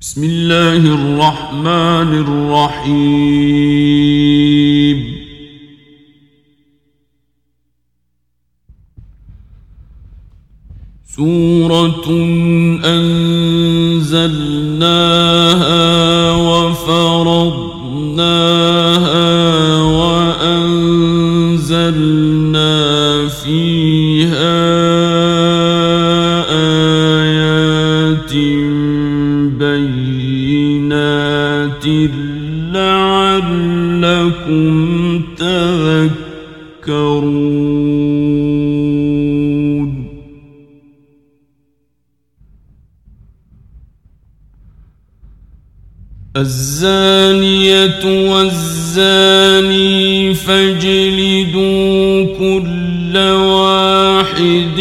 بسم الله الرحمن الرحيم. سورة أنزلناها الزانية والزاني فاجلدوا كل واحد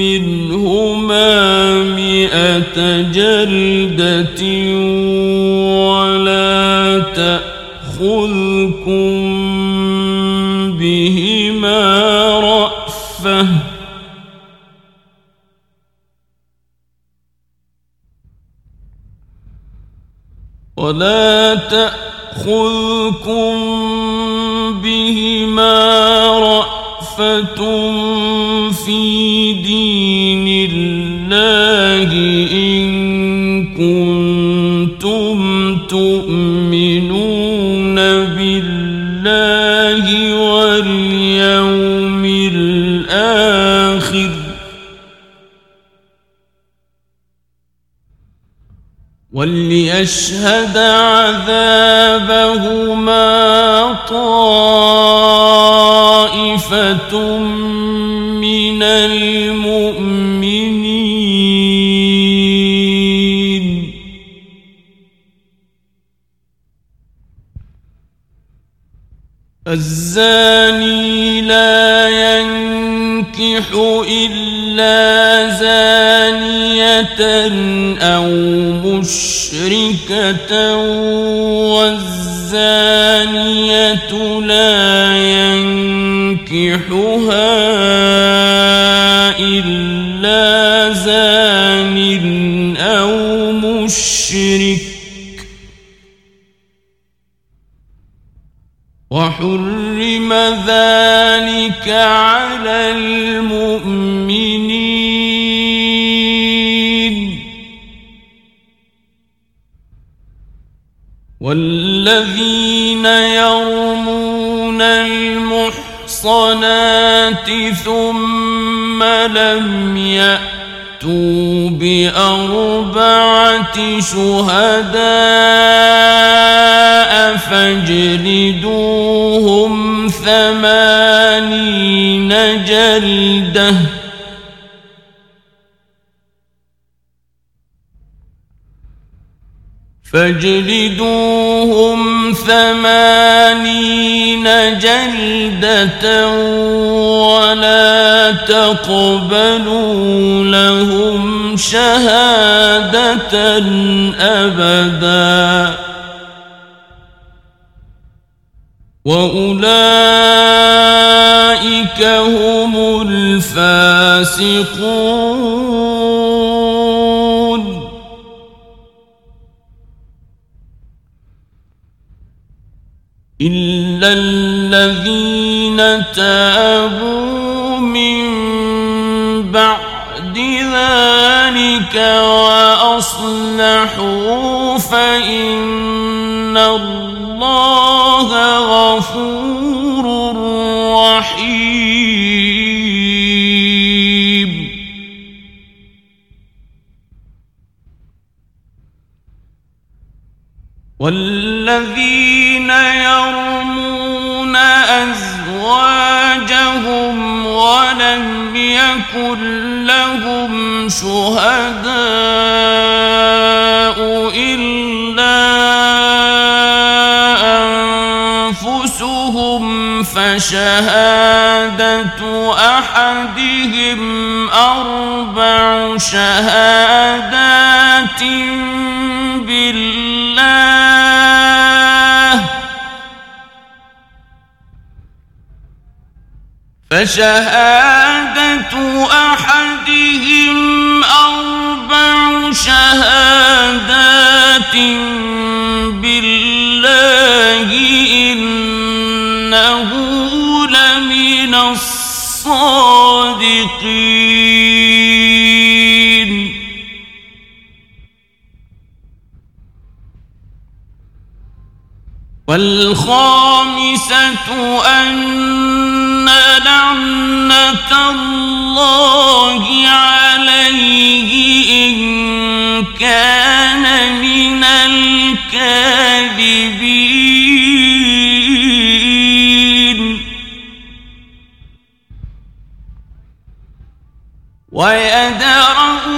منهما مئة جلدة ولا تأخذكم بهما رأفة في دين الله إن كنتم تؤمنون وليشهد عذابهما طائفة من المؤمنين. الزاني لا ينكح إلا زانية أو مشركة والزانية لا ينكحها إلا زان أو مشرك وحرم المحصنات ثم لم يأتوا بأربعة شهداء فاجلدوهم ثمانين جلدة فاجلدوهم ثمانين جلدة ولا تقبلوا لهم شهادة أبداً. وأولئك هم الفاسقون. تابوا من بعد ذلك وأصلحوا فإن الله غفور رحيم. والذين يرمون أزواجهم ولم يكن لهم شهداء إلا أنفسهم فشهادة أحدهم أربع شهادات فشهادة أحدهم أربع شهادات بالله إنه لمن الصادقين. والخامسة أن لعنة الله عليه إن كان من الكاذبين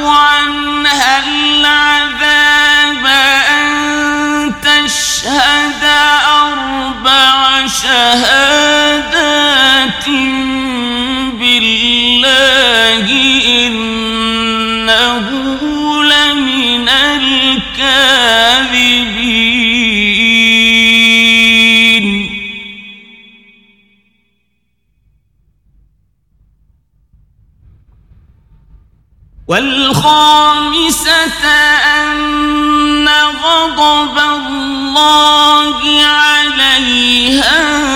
عنها العذاب أن تشهد أربع شهادات بالله إنه لمن الكاذبين. والخامسة أن غضب الله عليها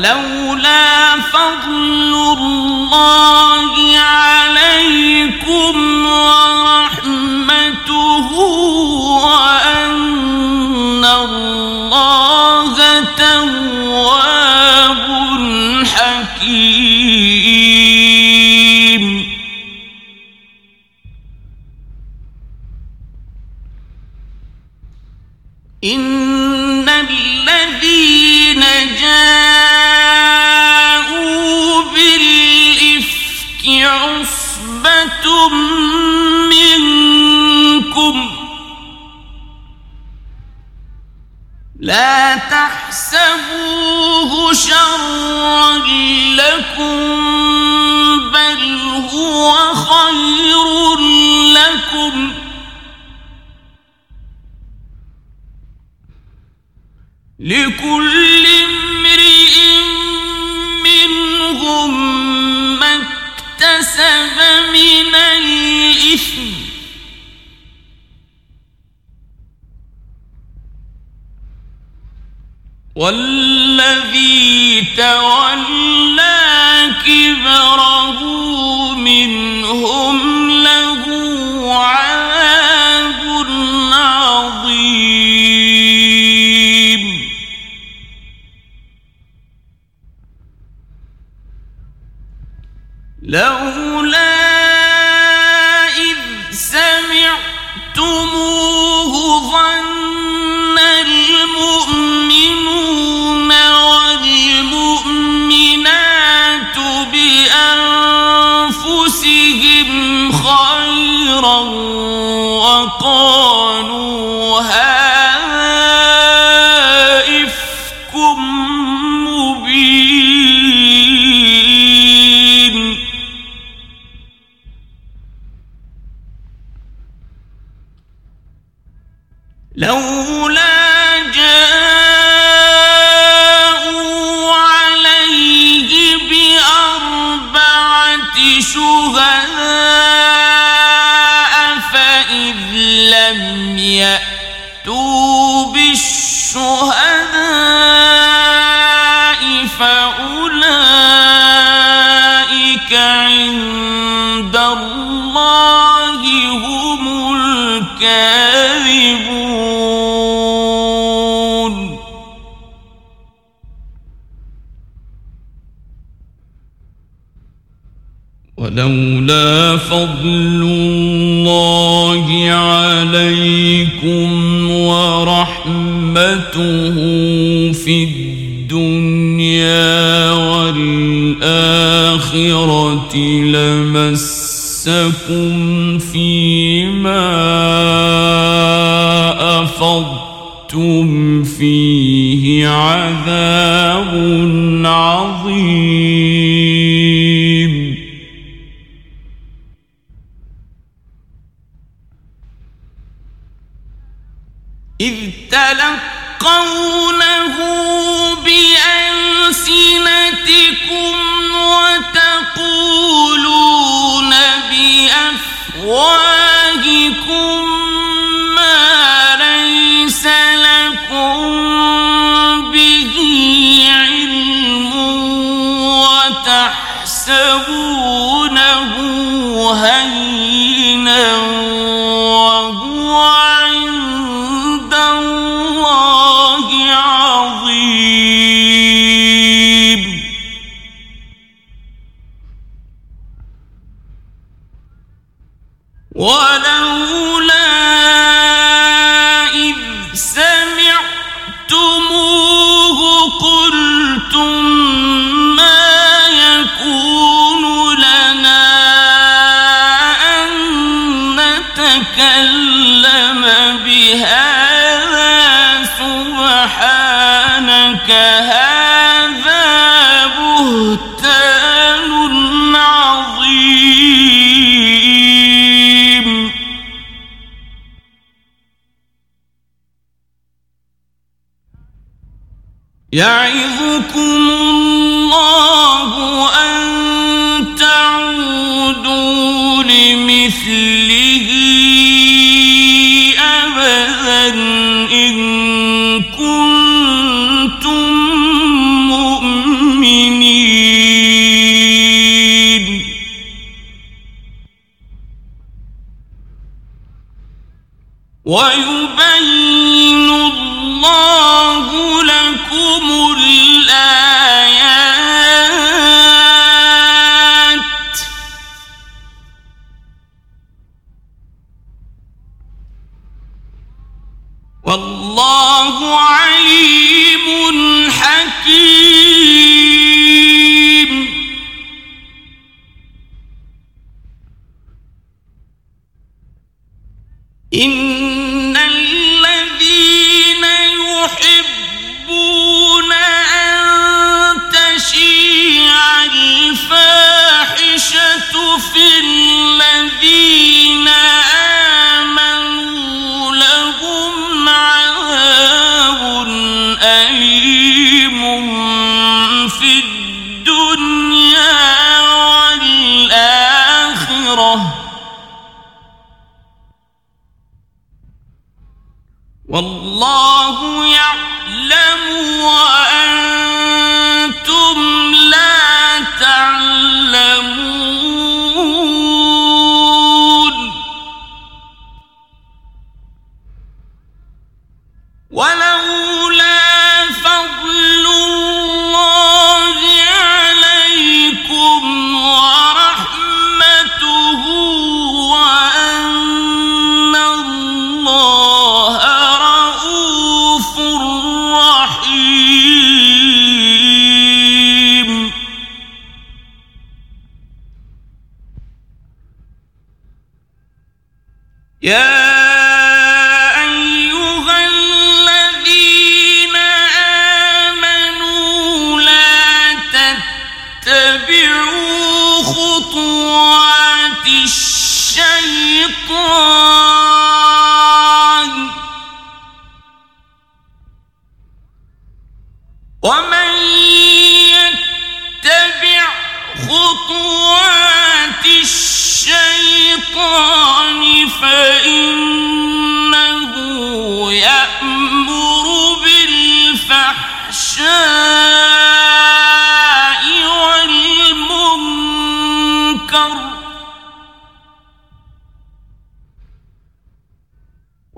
ولولا فضل الله عليكم تحسبوه شرا لكم بل هو خير لكم. لكل والذي تولى كبره منهم له عذاب عظيم. لولا ورحمته في الدنيا والآخرة لمسكم فيما أفضتم فيه عذاب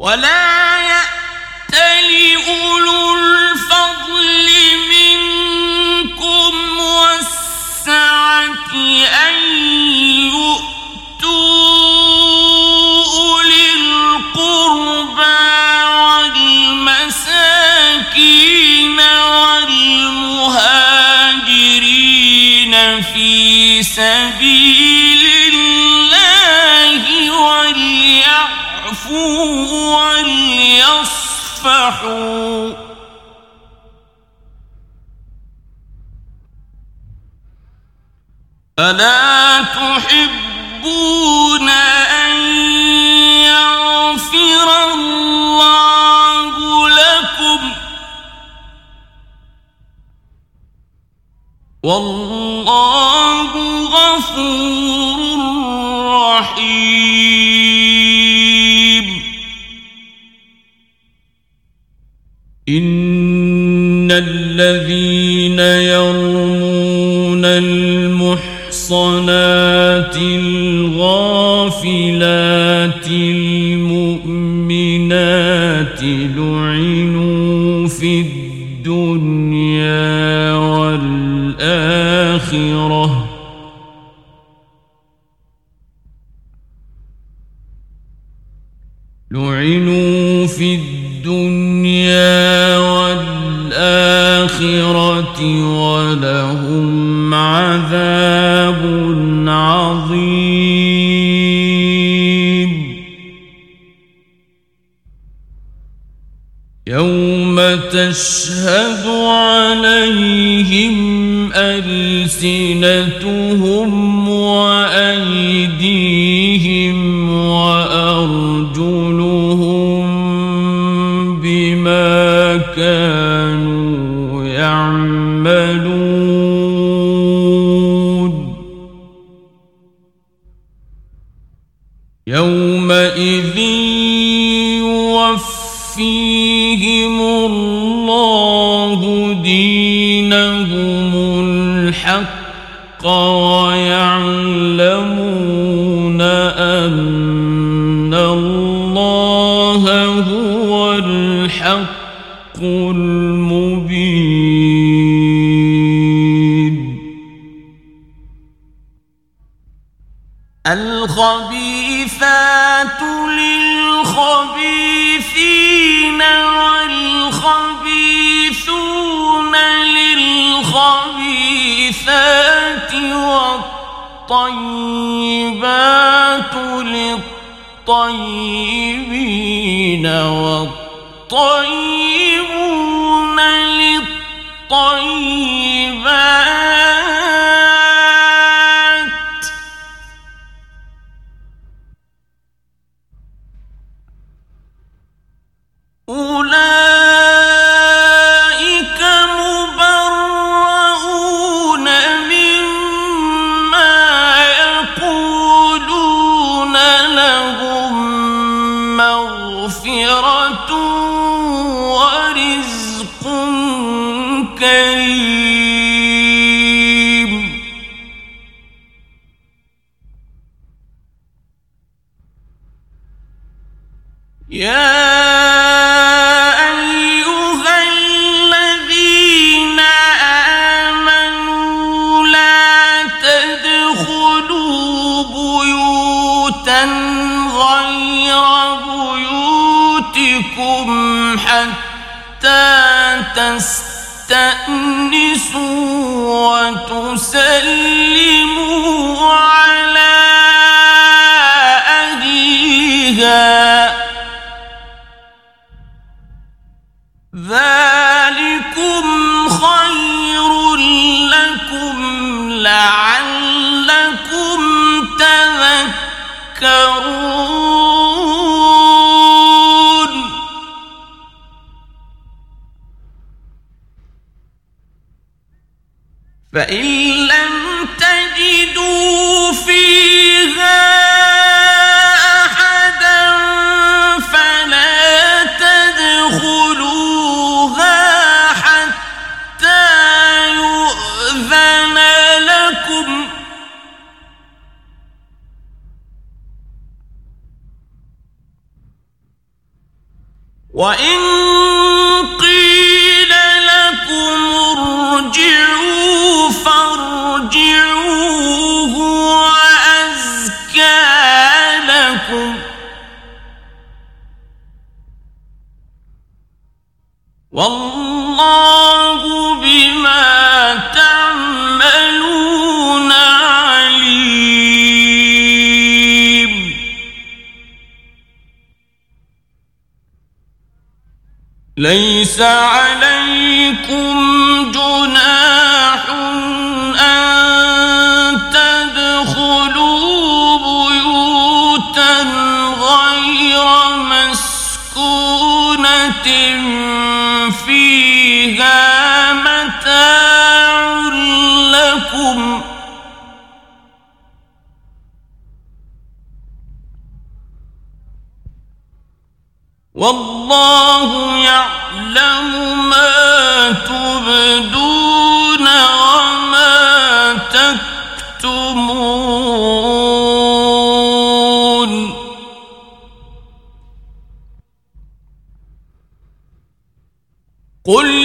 ولا يأتل أولو الفضل منكم والسعة أن يؤتوا أولي القربى والمساكين والمهاجرين في سبيل الله وليعلموا وليصفحوا. ألا تحبون أن يغفر الله لكم؟ والله غفور الذين يرمون المحصنات الغافلات المؤمنات لعنوا في الدنيا والآخرة. لعنوا في الدنيا يوم تشهد عليهم ألسنتهم والطيبات للطيبين والطيبون للطيبات والله بما تعملون عليم. ليس على والله يعلم ما تبدون وما تكتمون. قل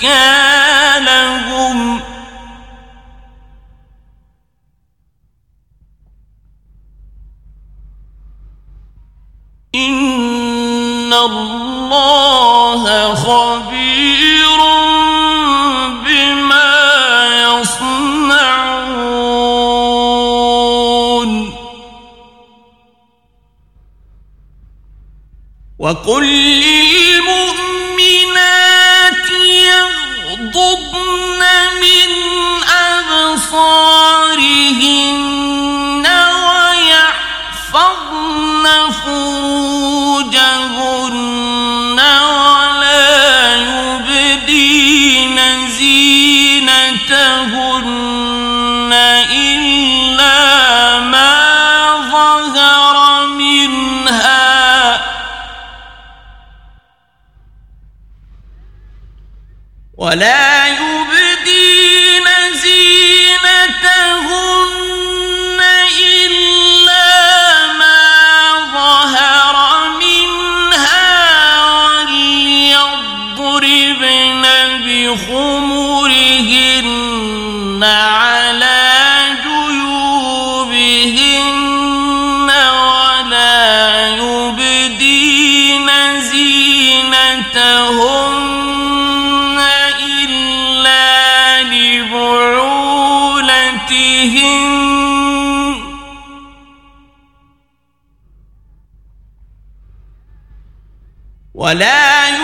مكانهم. إن الله خبير بما يصنعون. وقل ولا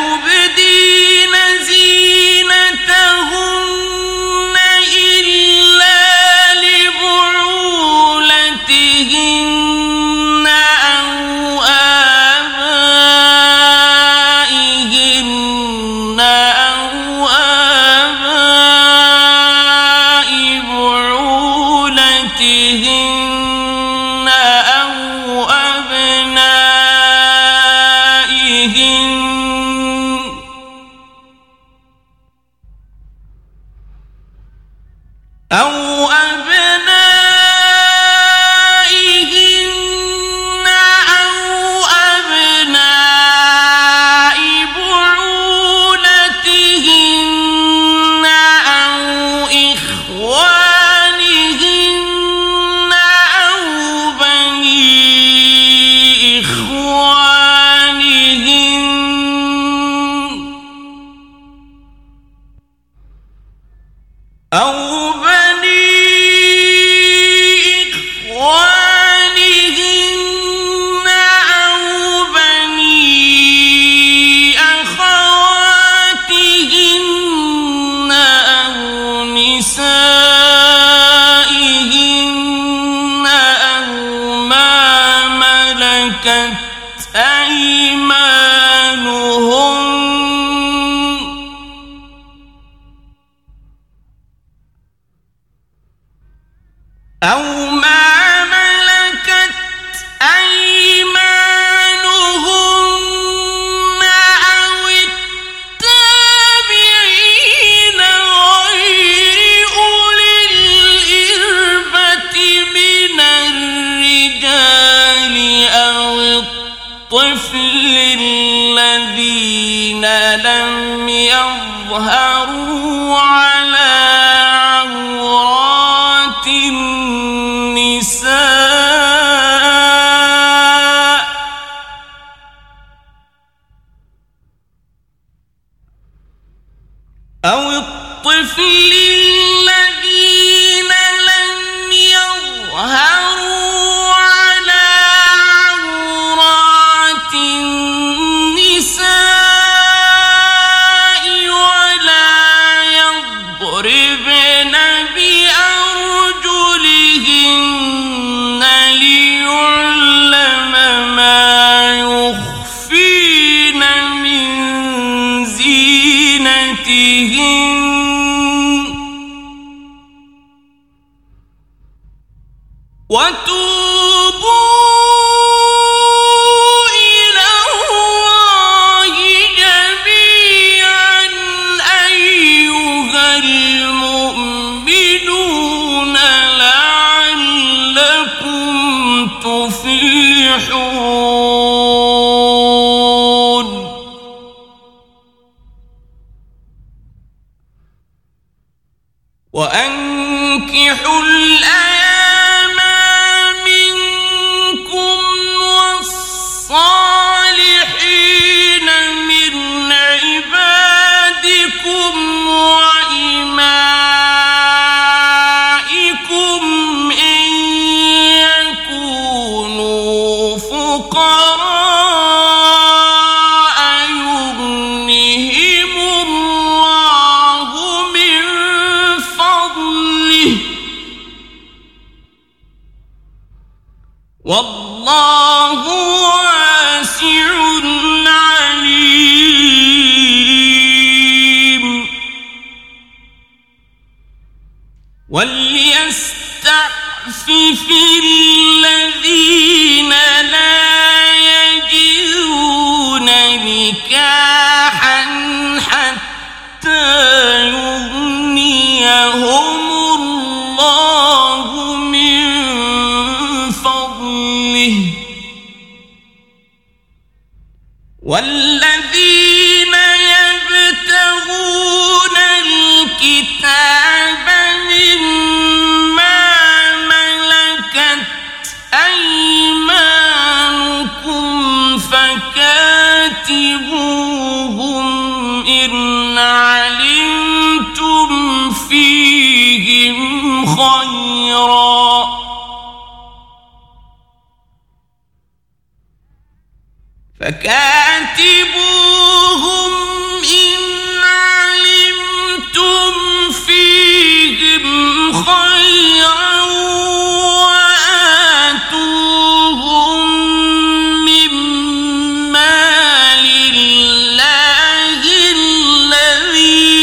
فكاتبوهم إن علمتم فيهم خيرا وآتوهم الله الذي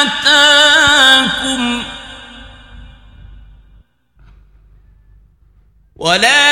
آتاكم ولا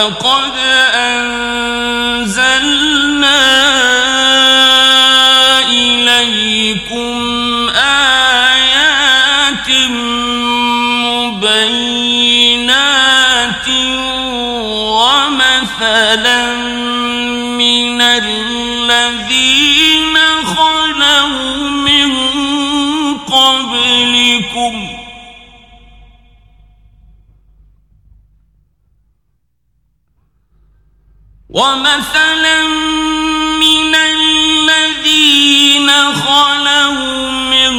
ولقد أنزلنا ومثلا من الذين خلوا من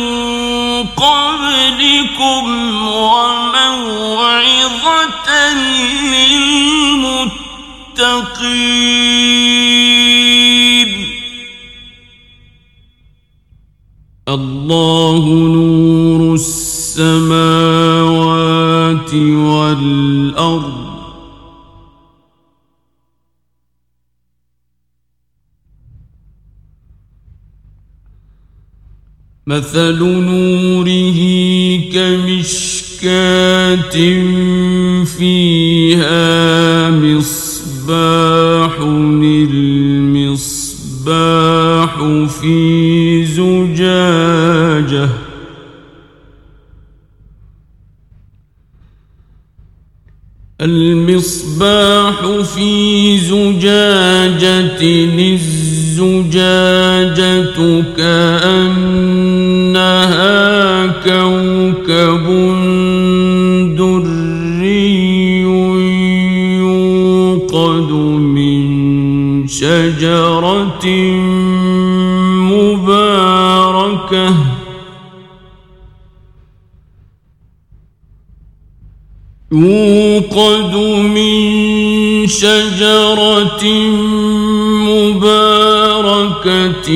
قبلكم وموعظة للمتقين. الله مثل نوره كمشكاة فيها مصباح المصباح في زجاجة. المصباح في زجاجة الزجاجة كأنها كوكب دري يوقد من شجرة مباركة يوقد من شجرة مباركة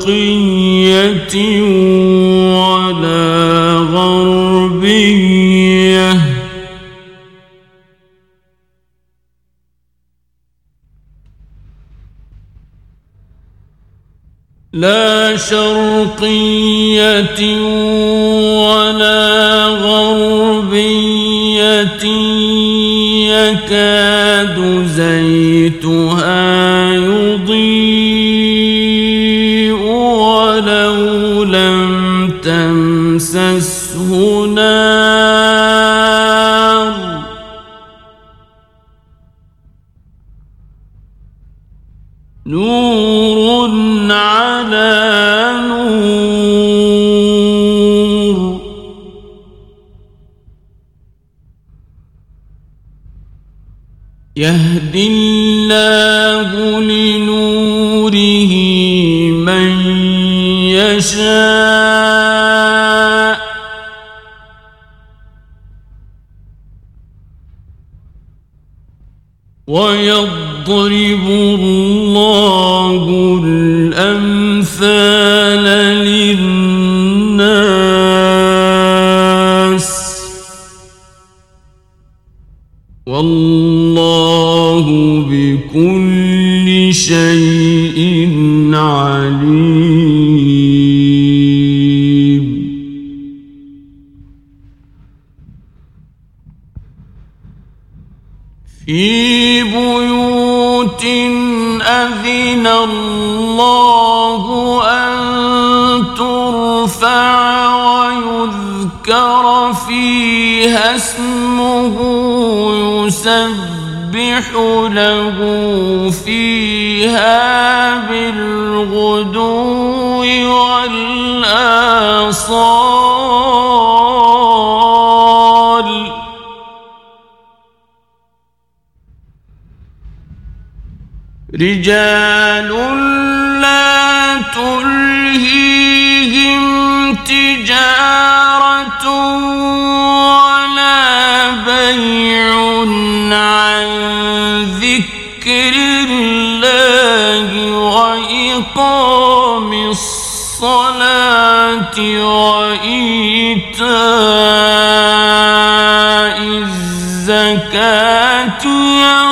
شرقية ولا غربية. لا شرقية نور على نور. يهدي الله لنوره من يشاء. ويضرب الله رجال لا تلهيهم تجارة ولا بيع عن ذكر الله وإقام الصلاة وإيتاء الزكاة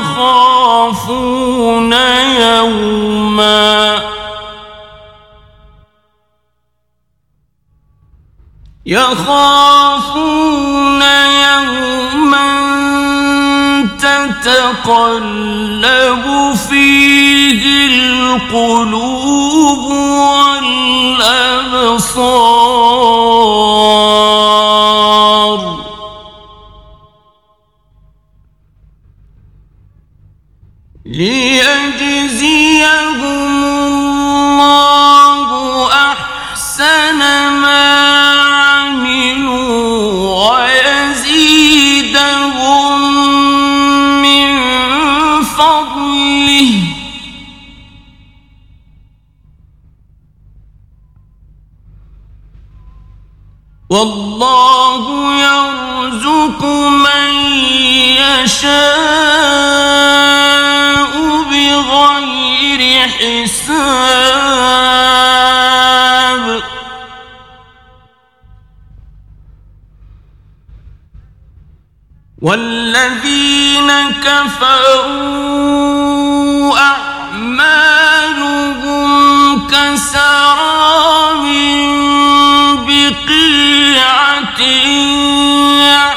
يخافون يوما يخافون يوما تتقلب فيه القلوب والأبصار والله يرزق من يشاء بغير حساب. والذين كفروا أعمالهم كسراب بقيعة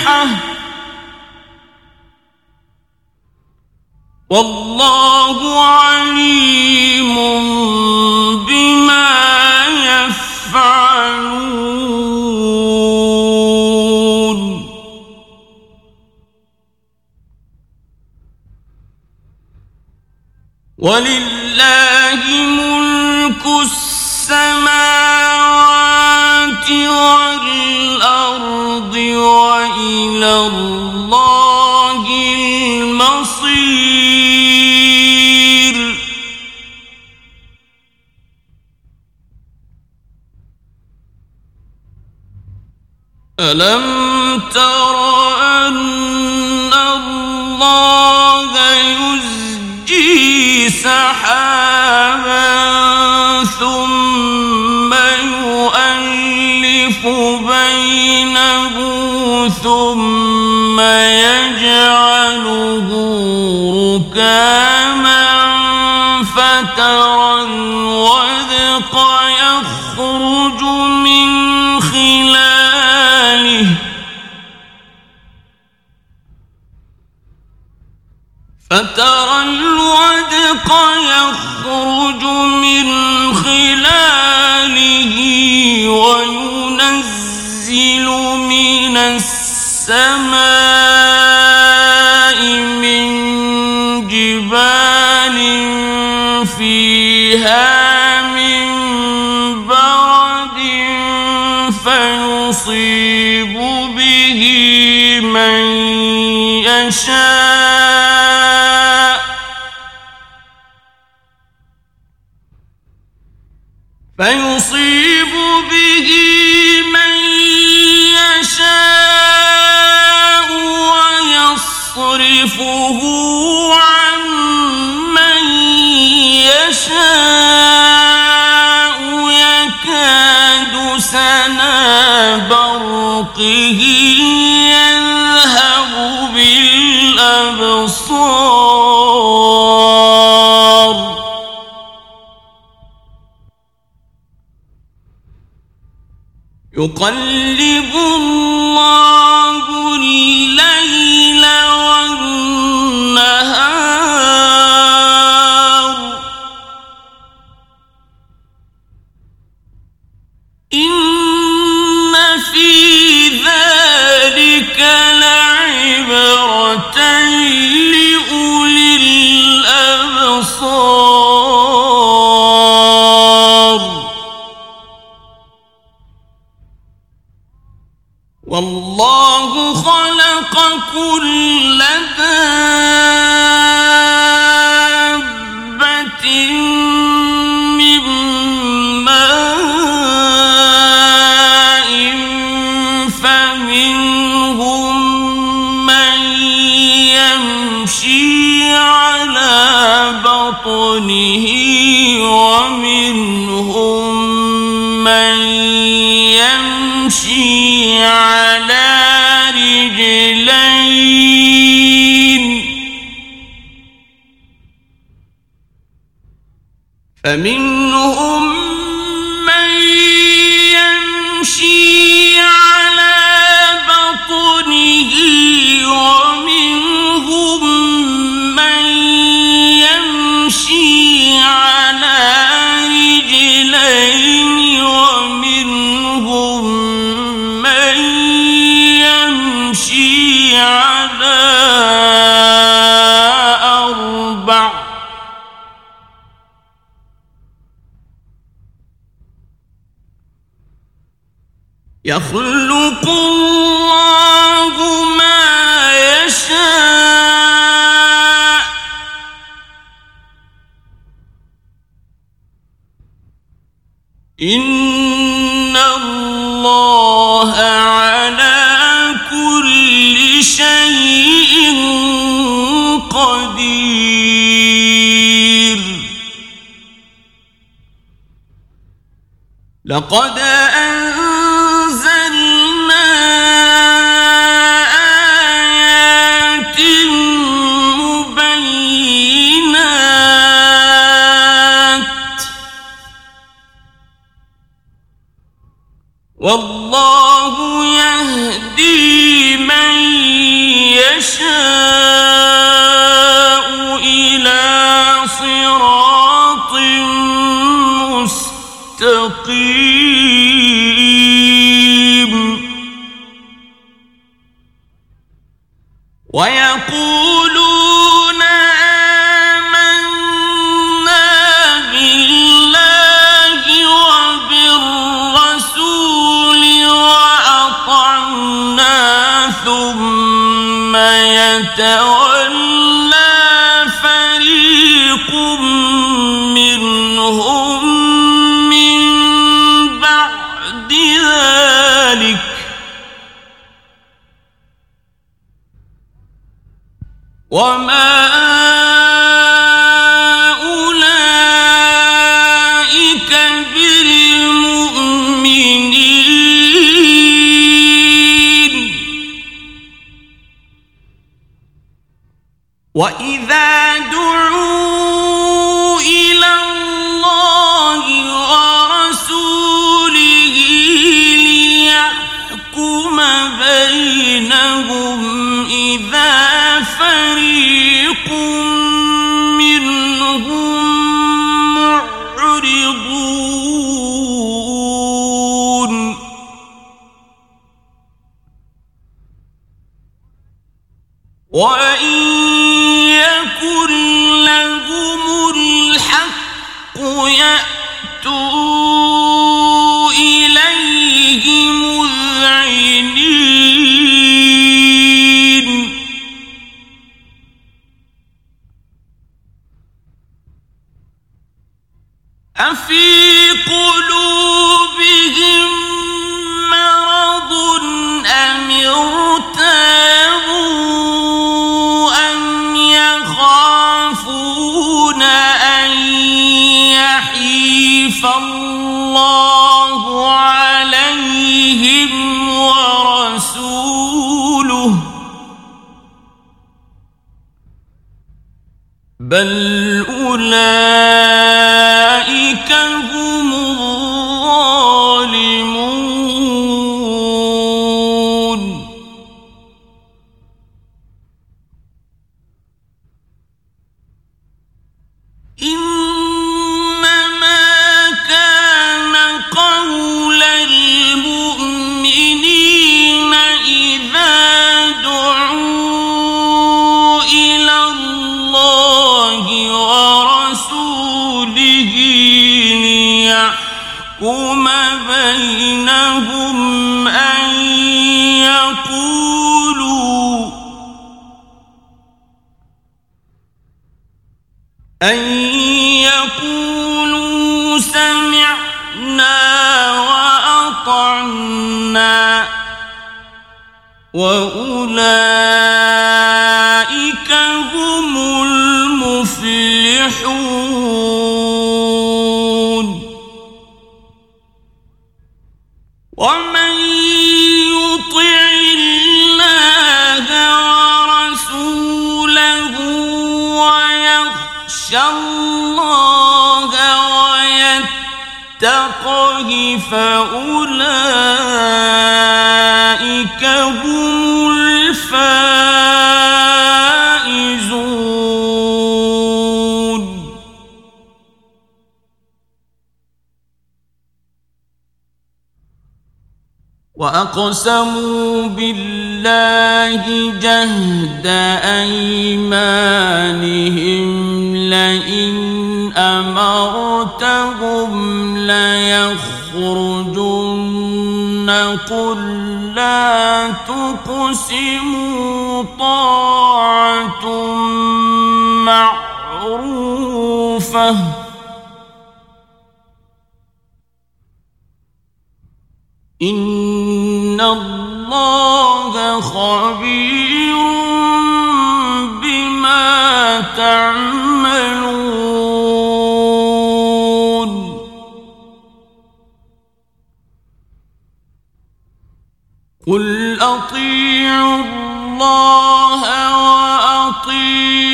وتسبيحه والله عليم بما يفعلون. ولله والأرض وإلى الله المصير. ألم تر أن الله يزجي سحابا ثم يجعله ركاما فترى الودق يخرج من خلاله. فترى الودق يخرج من خلاله وينزل من السماء من جبال فيها من برد فيصيب به من يشاء. فيصيب يقلب الله الليل والنهار دابة من ماء فمنهم من يمشي على بطنه ومنهم من يمشي على يخلق الله ما يشاء. إن الله على كل شيء قدير. لقد يهدي من يشاء تولى فريق منهم من بعد ذلك. وما 我一在 واقسموا بالله جهد أيمانهم لئن أمرتهم ليخرجن قل لا تقسموا طاعة معروفة. إن الله خبير بما تعملون قل أطيعوا الله وأطيعوا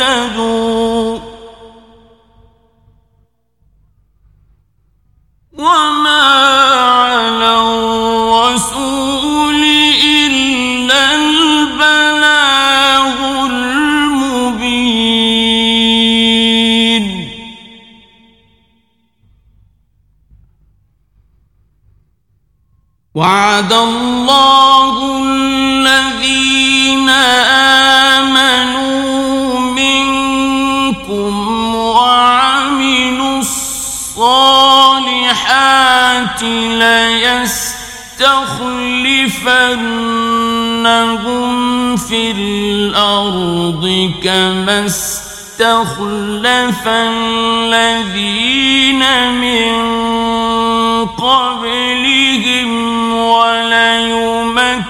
تهتدوا وما على الرسول إلا البلاغ المبين. وعد الله ليستخلفنهم في الأرض كما استخلف الذين من قبلهم وليمكنن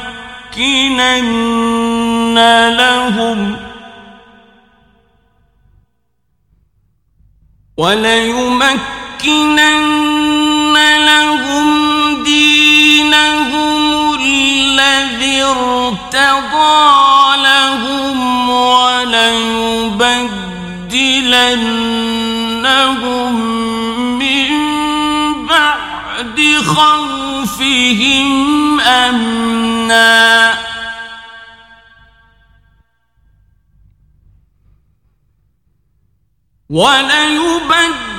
لهم وليمكنن ارتضى لهم وليبدلنهم من بعد خوفهم أمنا. وليبدلنهم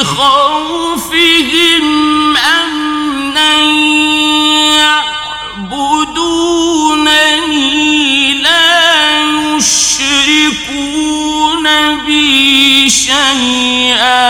بعد خوفهم أمنا يعبدونني لا شيئا.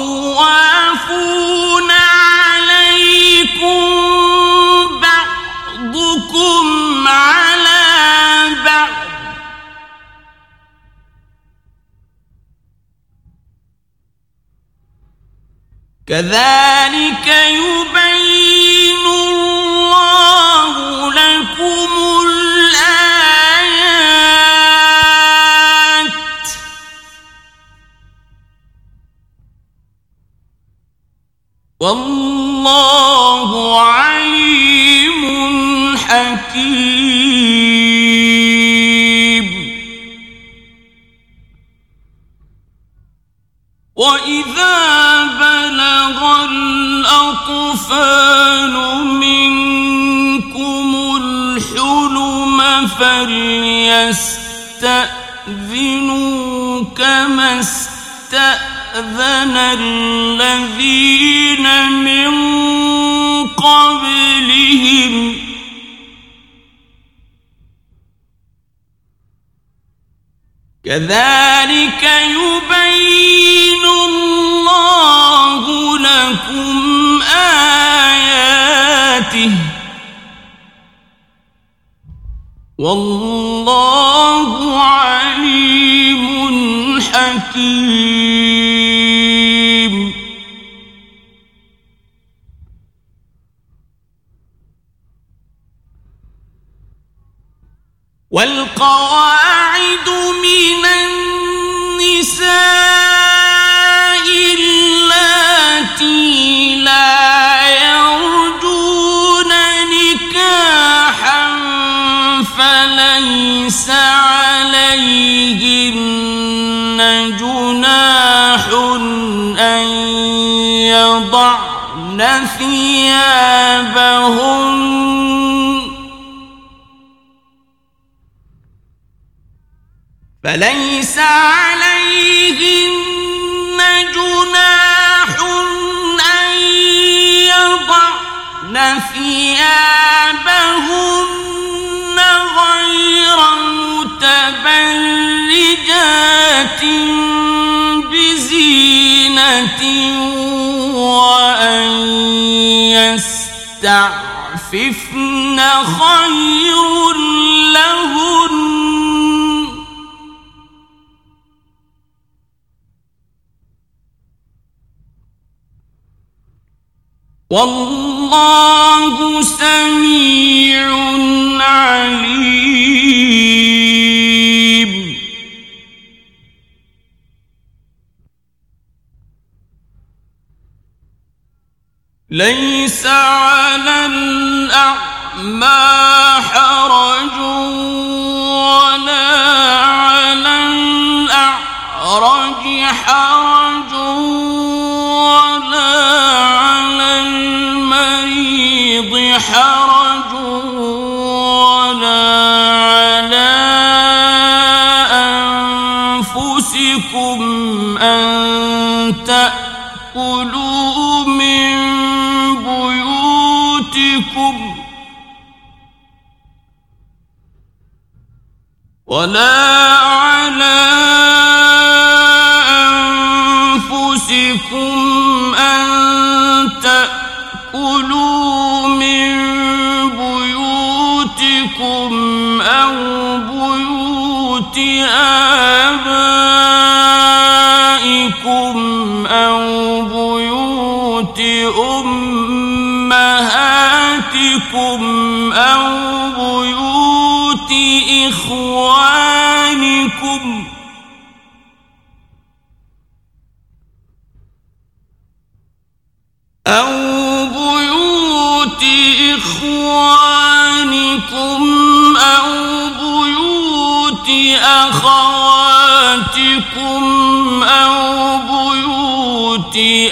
كذلك يبين الله لكم والله عليم حكيم. واذا بلغ الاطفال منكم الحلم فليستاذنوا كما استأذن الذين من قبلهم كذلك يبين الله لكم آياته. والله عليم حكيم. والقواعد من النساء ثيابهن فليس عليهن جناح أن يضعن ثيابهن غير متبرجات بزينة وأن يستعففن خير لهن. والله سميع عليم. ولا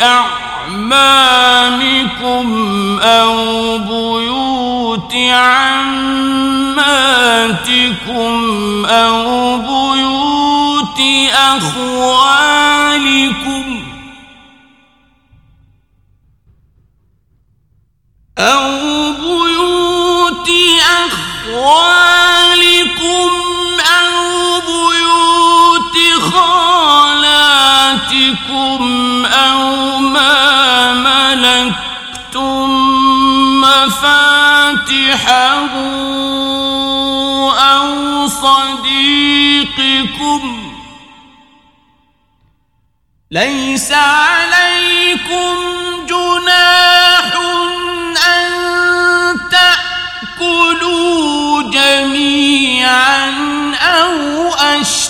أعمامكم أو بيوت أمهاتكم أو بيوت أخوالكم أو بيوت أخوالكم مفاتحه صديقكم. ليس عليكم جناح أن تأكلوا جميعا أو أشتاتا.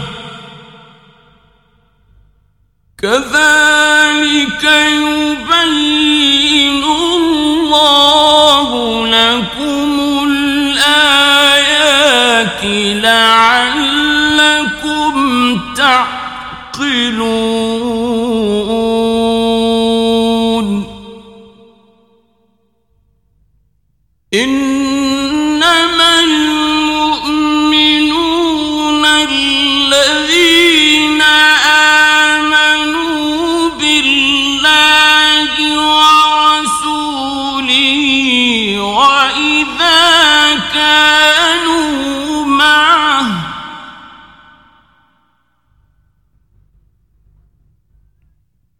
كذلك يبين الله لكم الآيات لعلكم تعقلون.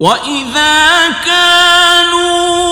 وإذا كانوا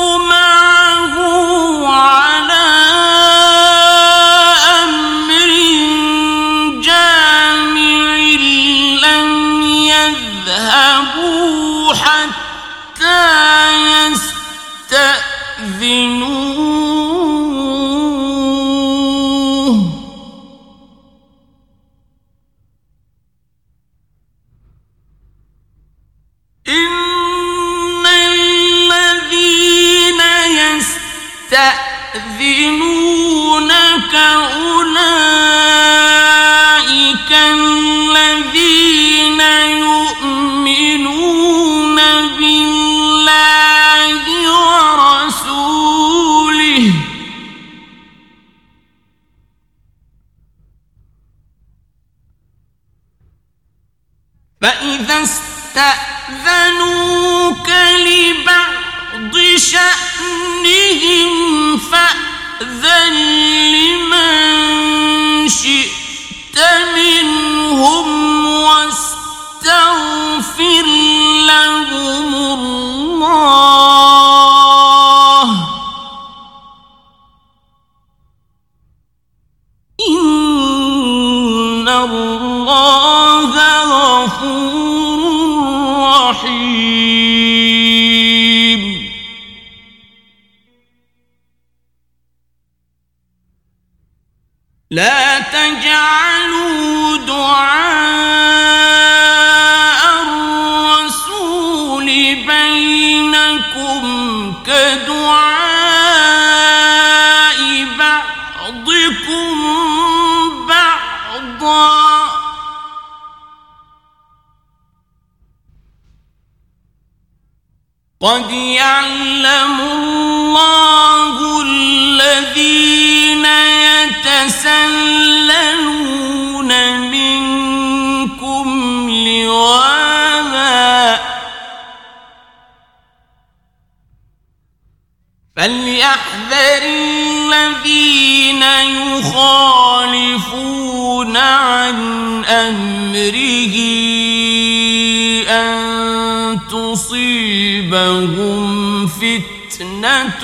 قد يعلم الله الذين يتسللون منكم لواذا فليحذر الذين يخالفون عن امره تصيبهم فتنة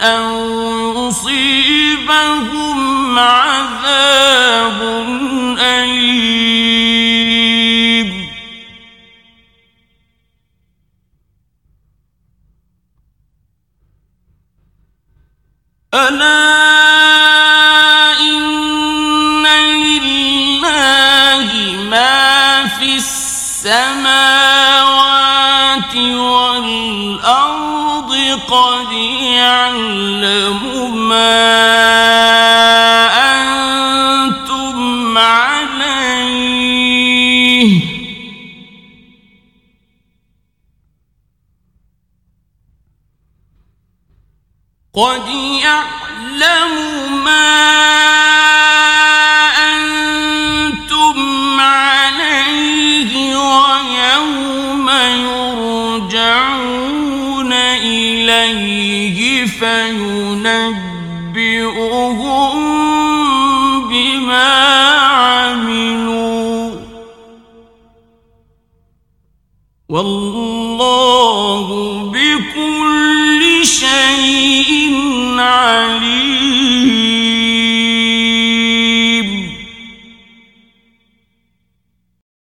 أو يصيبهم عذاب أليم. ألا إن لله ما في السماوات والأرض قد يعلم ما أنتم عليه. قد يعلم ما أنتم فينبئهم بما عملوا. والله بكل شيء عليم.